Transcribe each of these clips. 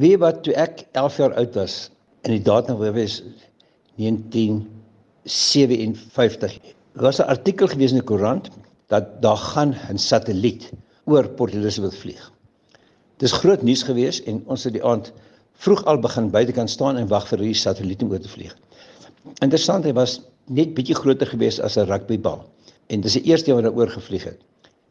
Wie wat toe ek 11 jaar oud was in die datum was 1957 was 'n artikel gewees in die koerant dat daar gaan 'n satelliet oor Port Elizabeth vlieg. Dis groot nuus gewees en ons het die aand vroeg al begin buitekant staan en wag vir hierdie satelliet om oor te vlieg. Interessant, hy was net bietjie groter gewees as 'n rugbybal. En dis die eerste keer wat hy oor gevlieg het.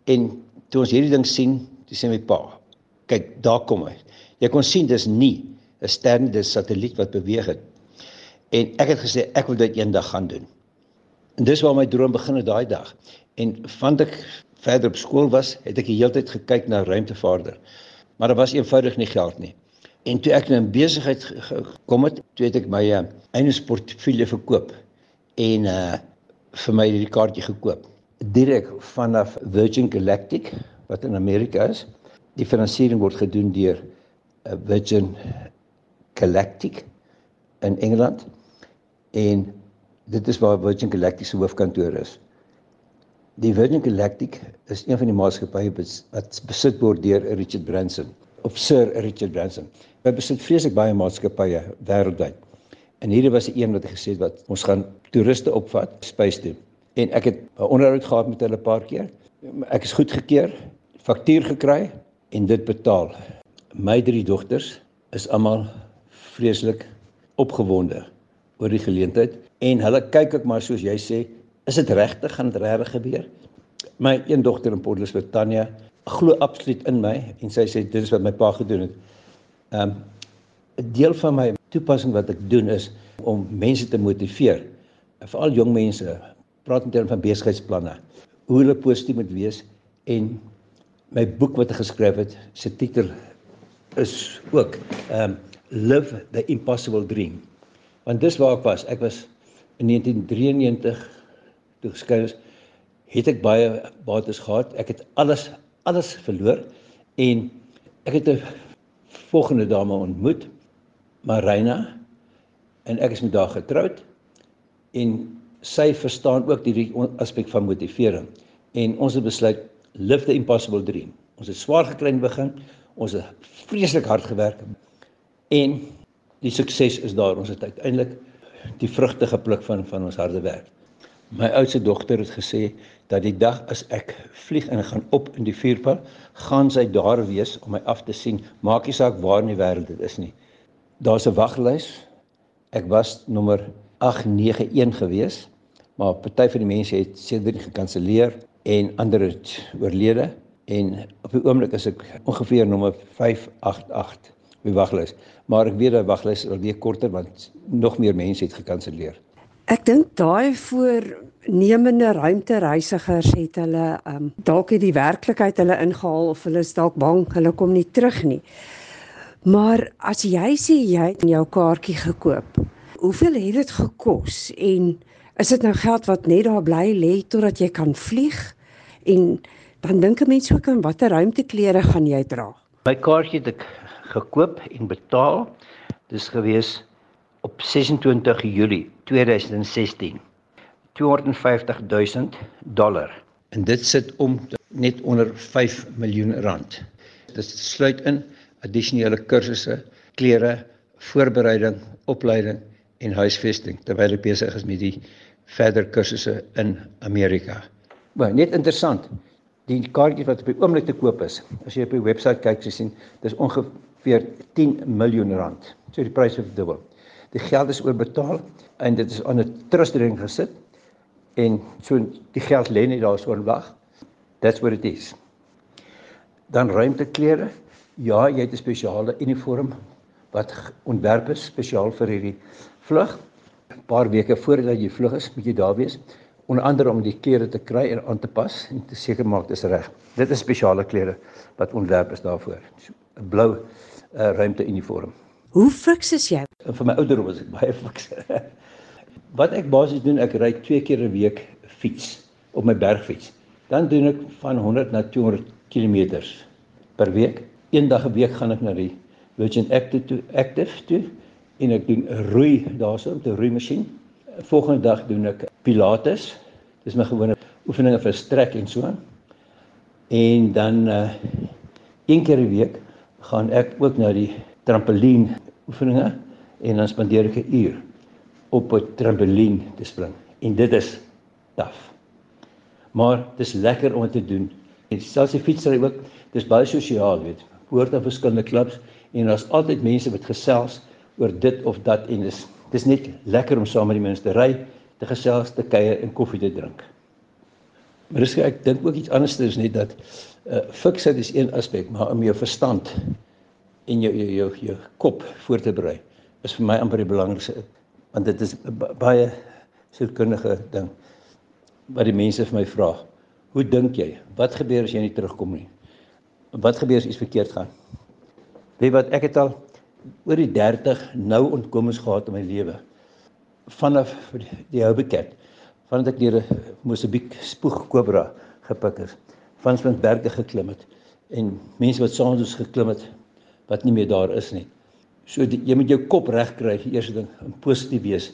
En toe ons hierdie ding sien, toe sê my pa, kyk, daar kom hy. Jy kon sien dis nie 'n ster nie, dis satelliet wat beweeg het. En ek het gesê ek wil dit eendag gaan doen. En dis waar my droom begin het daai dag. En van ek verder op skool was, het ek die hele tyd gekyk na ruimtevaarder. Maar daar was eenvoudig nie geld nie. En toe ek in 'n besigheid gekom het, toe het ek my uh, eie portefeulje verkoop en uh vir my hierdie kaartjie gekoop direk vanaf Virgin Galactic wat in Amerika is. Die finansiering word gedoen deur Virgin Galactic in Engeland en dit is waar Virgin Galactic se hoofkantoor is. Die Virgin Galactic is een van die maatskappye wat besit word deur Richard Branson of Sir Richard Branson. Hy besit vreeslik baie maatskappye wêreldwyd. En hierdie was 'n een wat gesê het wat ons gaan toeriste opvat space toe. En ek het 'n onderhoud gehad met hulle 'n paar keer. Ek is goedgekeur, faktuur gekry en dit betaal. My drie dogters is almal vreeslik opgewonde oor die geleentheid en hulle kyk ek maar soos jy sê, is dit regtig gaan dit regtig gebeur? My een dogter in Port Elizabeth, Tanya, glo absoluut in my en sy sê dit is wat my pa gedoen het. Um 'n deel van my toepassing wat ek doen is om mense te motiveer. Veral jong mense, praat in terme van besigheidsplanne. Hoe hulle positief moet wees en my boek wat ek geskryf het, se titel is ook um Live the Impossible Dream. Want dis waar ek was. Ek was in 1993 toe geskryf het ek baie bates gehad. Ek het alles alles verloor en ek het 'n volgende dame ontmoet, Marina, en ek is met haar getroud en sy verstaan ook hierdie aspek van motivering. En ons het besluit live the impossible dream. Ons het swaar gekry in begin, ons het vreeslik hard gewerk en die sukses is daar. Ons het uiteindelik die vrugte gepluk van van ons harde werk. My oudste dogter het gesê dat die dag as ek vlieg en gaan op in die vuurpyl, gaan sy daar wees om my af te sien. Maak nie saak waar in die wêreld dit is nie. Daar's 'n waglys. Ek was nommer 891 gewees, maar party van die mense het seker gekanselleer en ander het oorlede en op die oomblik is ek ongeveer nommer 588 op die waglys. Maar ek weet dat waglys al weer korter want nog meer mense het gekanselleer. Ek dink daai voornemende ruimtereisigers het hulle um dalk het die werklikheid hulle ingehaal of hulle is dalk bang hulle kom nie terug nie. Maar as jy sê jy het jou kaartjie gekoop, hoeveel het dit gekos en is dit nou geld wat net daar bly lê totdat jy kan vlieg? En dan dink 'n mens ook aan watter ruimteklere gaan jy dra? My kaartjie het ek gekoop en betaal. Dis gewees op 26 Julie 2016 250 000 dollar en dit sit om net onder 5 miljoen rand. Dit sluit in addisionele kursusse, klere, voorbereiding, opleiding en huisvesting terwyl ek besig is met die verder kursusse in Amerika. Maar net interessant, die kaartjie wat op die oomblik te koop is, as jy op die webwerf kyk, jy sien, dis ongeveer 10 miljoen rand. So die pryse verdubbel die geld is oorbetaal en dit is aan 'n trustering gesit en so die geld lê net daar so oorwag. That's what it is. Dan ruimteklere. Ja, jy het 'n spesiale uniform wat ontwerp is spesiaal vir hierdie vlug. 'n Paar weke voordat jy vlug is, moet jy daar wees onder andere om die klere te kry en aan te pas en te seker maak dit is reg. Dit is spesiale klere wat ontwerp is daarvoor. 'n Blou uh, ruimteuniform. Hoe fiks is jy? Vir my ouderdom is ek baie fiks. Wat ek basies doen, ek ry twee keer 'n week fiets op my bergfiets. Dan doen ek van 100 na 200 km per week. Eendag 'n week gaan ek na die Virgin Active toe, Active toe en ek doen 'n roei daarso op 'n roeimasjien. Volgende dag doen ek pilates. Dis my gewone oefeninge vir strek en so. En dan uh een keer 'n week gaan ek ook na die trampolien oefeninge en dan spandeer ek 'n uur op 'n trampolien te spring. En dit is taaf. Maar dis lekker om dit te doen. En selfs die fietsry ook, dis baie sosiaal, weet. Hoort aan verskillende klubs en daar's altyd mense wat gesels oor dit of dat en dis dis net lekker om saam met die mense te ry, te gesels, te kuier en koffie te drink. Maar dis ek dink ook iets anders is net dat uh fiksheid is een aspek, maar om jou verstand en jou jou jou, jou kop voor te berei is vir my amper die belangrikste want dit is baie sielkundige ding wat die mense vir my vra. Hoe dink jy? Wat gebeur as jy nie terugkom nie? Wat gebeur as iets verkeerd gaan? Weet wat ek het al oor die 30 nou ontkomings gehad in my lewe. Vanaf die Houbeket, vandat ek deur Mosambiek spoeg kobra gepik is, van Spitsberge geklim het en mense wat saam met ons geklim het wat nie meer daar is nie. So die, jy moet jou kop reg kry vir eerste ding en positief wees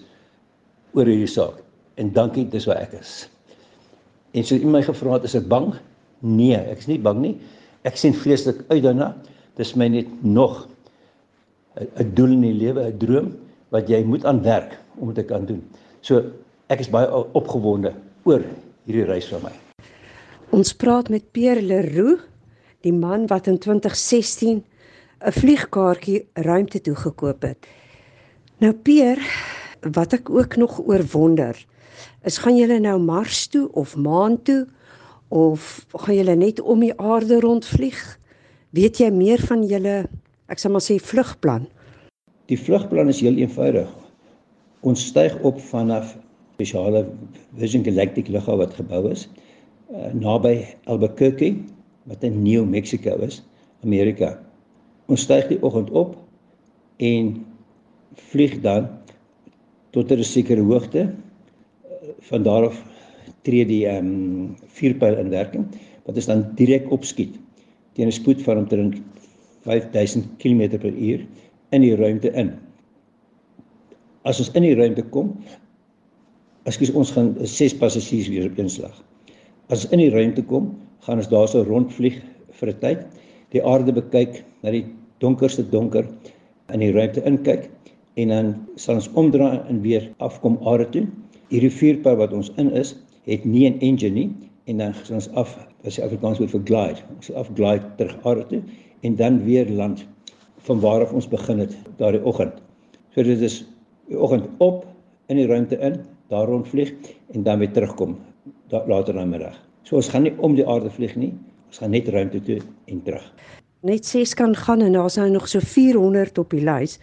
oor hierdie saak. En dankie, dis wat ek is. En so iemand my gevra het, is ek bang? Nee, ek is nie bang nie. Ek sien vreeslik uit daarna. Dis my net nog 'n doel in die lewe, 'n droom wat jy moet aan werk om dit te kan doen. So ek is baie opgewonde oor hierdie reis van my. Ons praat met Pierre Leroux, die man wat in 2016 'n vliegkaartjie ruimte toe gekoop het. Nou Pierre, wat ek ook nog oor wonder, is gaan julle nou Mars toe of maan toe of gaan julle net om die aarde rondvlieg? Weet jy meer van julle, ek sal maar sê vlugplan? Die vlugplan is heel eenvoudig. Ons styg op vanaf spesiale Virgin Galactic lughawe wat gebou is uh, naby Albuquerque wat in New Mexico is, Amerika. Ons styg die oggend op en vlieg dan tot 'n sekere hoogte. Van daar af tree die ehm um, vuurpyl in werking wat ons dan direk opskiet teen 'n spoed van omtrent 5000 km/h in die ruimte in. As ons in die ruimte kom, ekskuus ons gaan ses passasiers weer op een slag. As ons in die ruimte kom, gaan ons daarso rondvlieg vir 'n tyd, die aarde bekyk, na die donkerste donker in die ruimte inkyk en dan sal ons omdraai en weer afkom aarde toe. Hierdie vuurpyl wat ons in is, het nie 'n engine nie en dan gaan ons af, as die Afrikaans woord vir glide, ons af glide terug aarde toe en dan weer land van waar af ons begin het daardie oggend. So dit is die oggend op in die ruimte in, daar rondvlieg en dan weer terugkom later na middag. So ons gaan nie om die aarde vlieg nie, ons gaan net ruimte toe en terug. Net 6 kan gaan en daar's nou nog so 400 op die lys.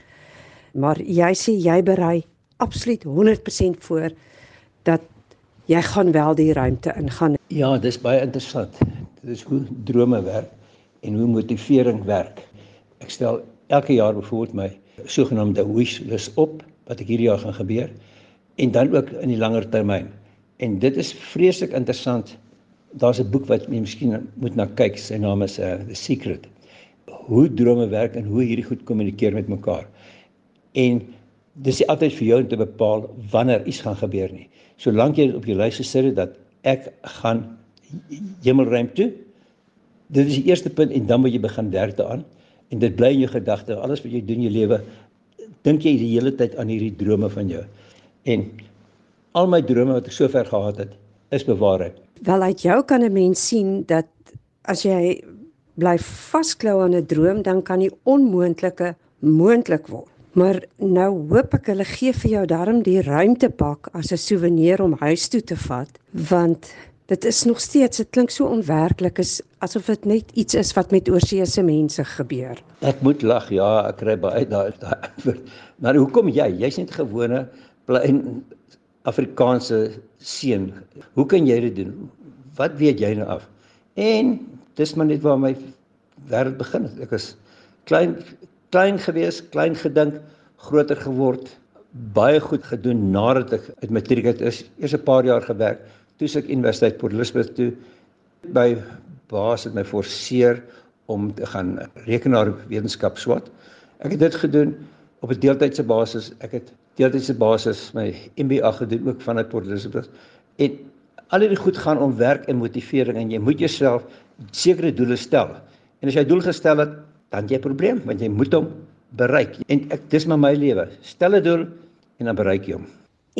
Maar jy sê jy berei absoluut 100% voor dat jy gaan wel die ruimte ingaan. Ja, dis baie interessant. Dit is hoe drome werk en hoe motivering werk. Ek stel elke jaar byvoorbeeld my sogenaamde wish list op wat ek hierdie jaar gaan gebeur en dan ook in die langer termyn. En dit is vreeslik interessant. Daar's 'n boek wat jy miskien moet na kyk. Sy naam is uh, The Secret. Hoe drome werk en hoe hierdie goed kommunikeer met mekaar. En dis nie altyd vir jou om te bepaal wanneer iets gaan gebeur nie. Solank jy op jou lys gesit het dat ek gaan hemelruim toe. Dit is die eerste punt en dan moet jy begin werk daaraan en dit bly in jou gedagte. Alles wat jy doen in jou lewe, dink jy die hele tyd aan hierdie drome van jou. En al my drome wat ek sover gehad het, is bewaarheid. Wel uit jou kan 'n mens sien dat as jy bly vasklou aan 'n droom, dan kan die onmoontlike moontlik word. Maar nou hoop ek hulle gee vir jou darm die ruimtepak as 'n souvenir om huis toe te vat, want dit is nog steeds, dit klink so onwerklik is asof dit net iets is wat met oorseese mense gebeur. Ek moet lag, ja, ek kry baie daai antwoord. Maar hoekom jy? Jy's net gewone plain Afrikaanse seun. Hoe kan jy dit doen? Wat weet jy nou af? En dis maar net waar my wêreld begin het. Ek is klein klein gewees, klein gedink, groter geword, baie goed gedoen nadat ek uit matriek uit is. Eers 'n paar jaar gewerk, toe ek universiteit Port Elizabeth toe by baas het my forceer om te gaan rekenaarwetenskap swat. Ek het dit gedoen op 'n deeltydse basis. Ek het deeltydse basis my MBA gedoen ook vanuit Port Elizabeth. En al hierdie goed gaan om werk en motivering en jy moet jouself sekere doele stel. En as jy 'n doel gestel het, dan jy 'n probleem want jy moet hom bereik. En ek dis maar my lewe. Stel 'n doel en dan bereik jy hom.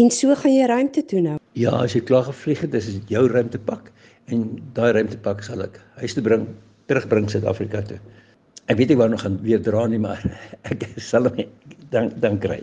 En so gaan jy ruimte toe nou. Ja, as jy klaar gevlieg het, dis dit jou ruimtepak en daai ruimtepak sal ek huis toe bring, terugbring Suid-Afrika toe. Ek weet nie waar nog gaan weer dra nie, maar ek sal hom dan dan kry.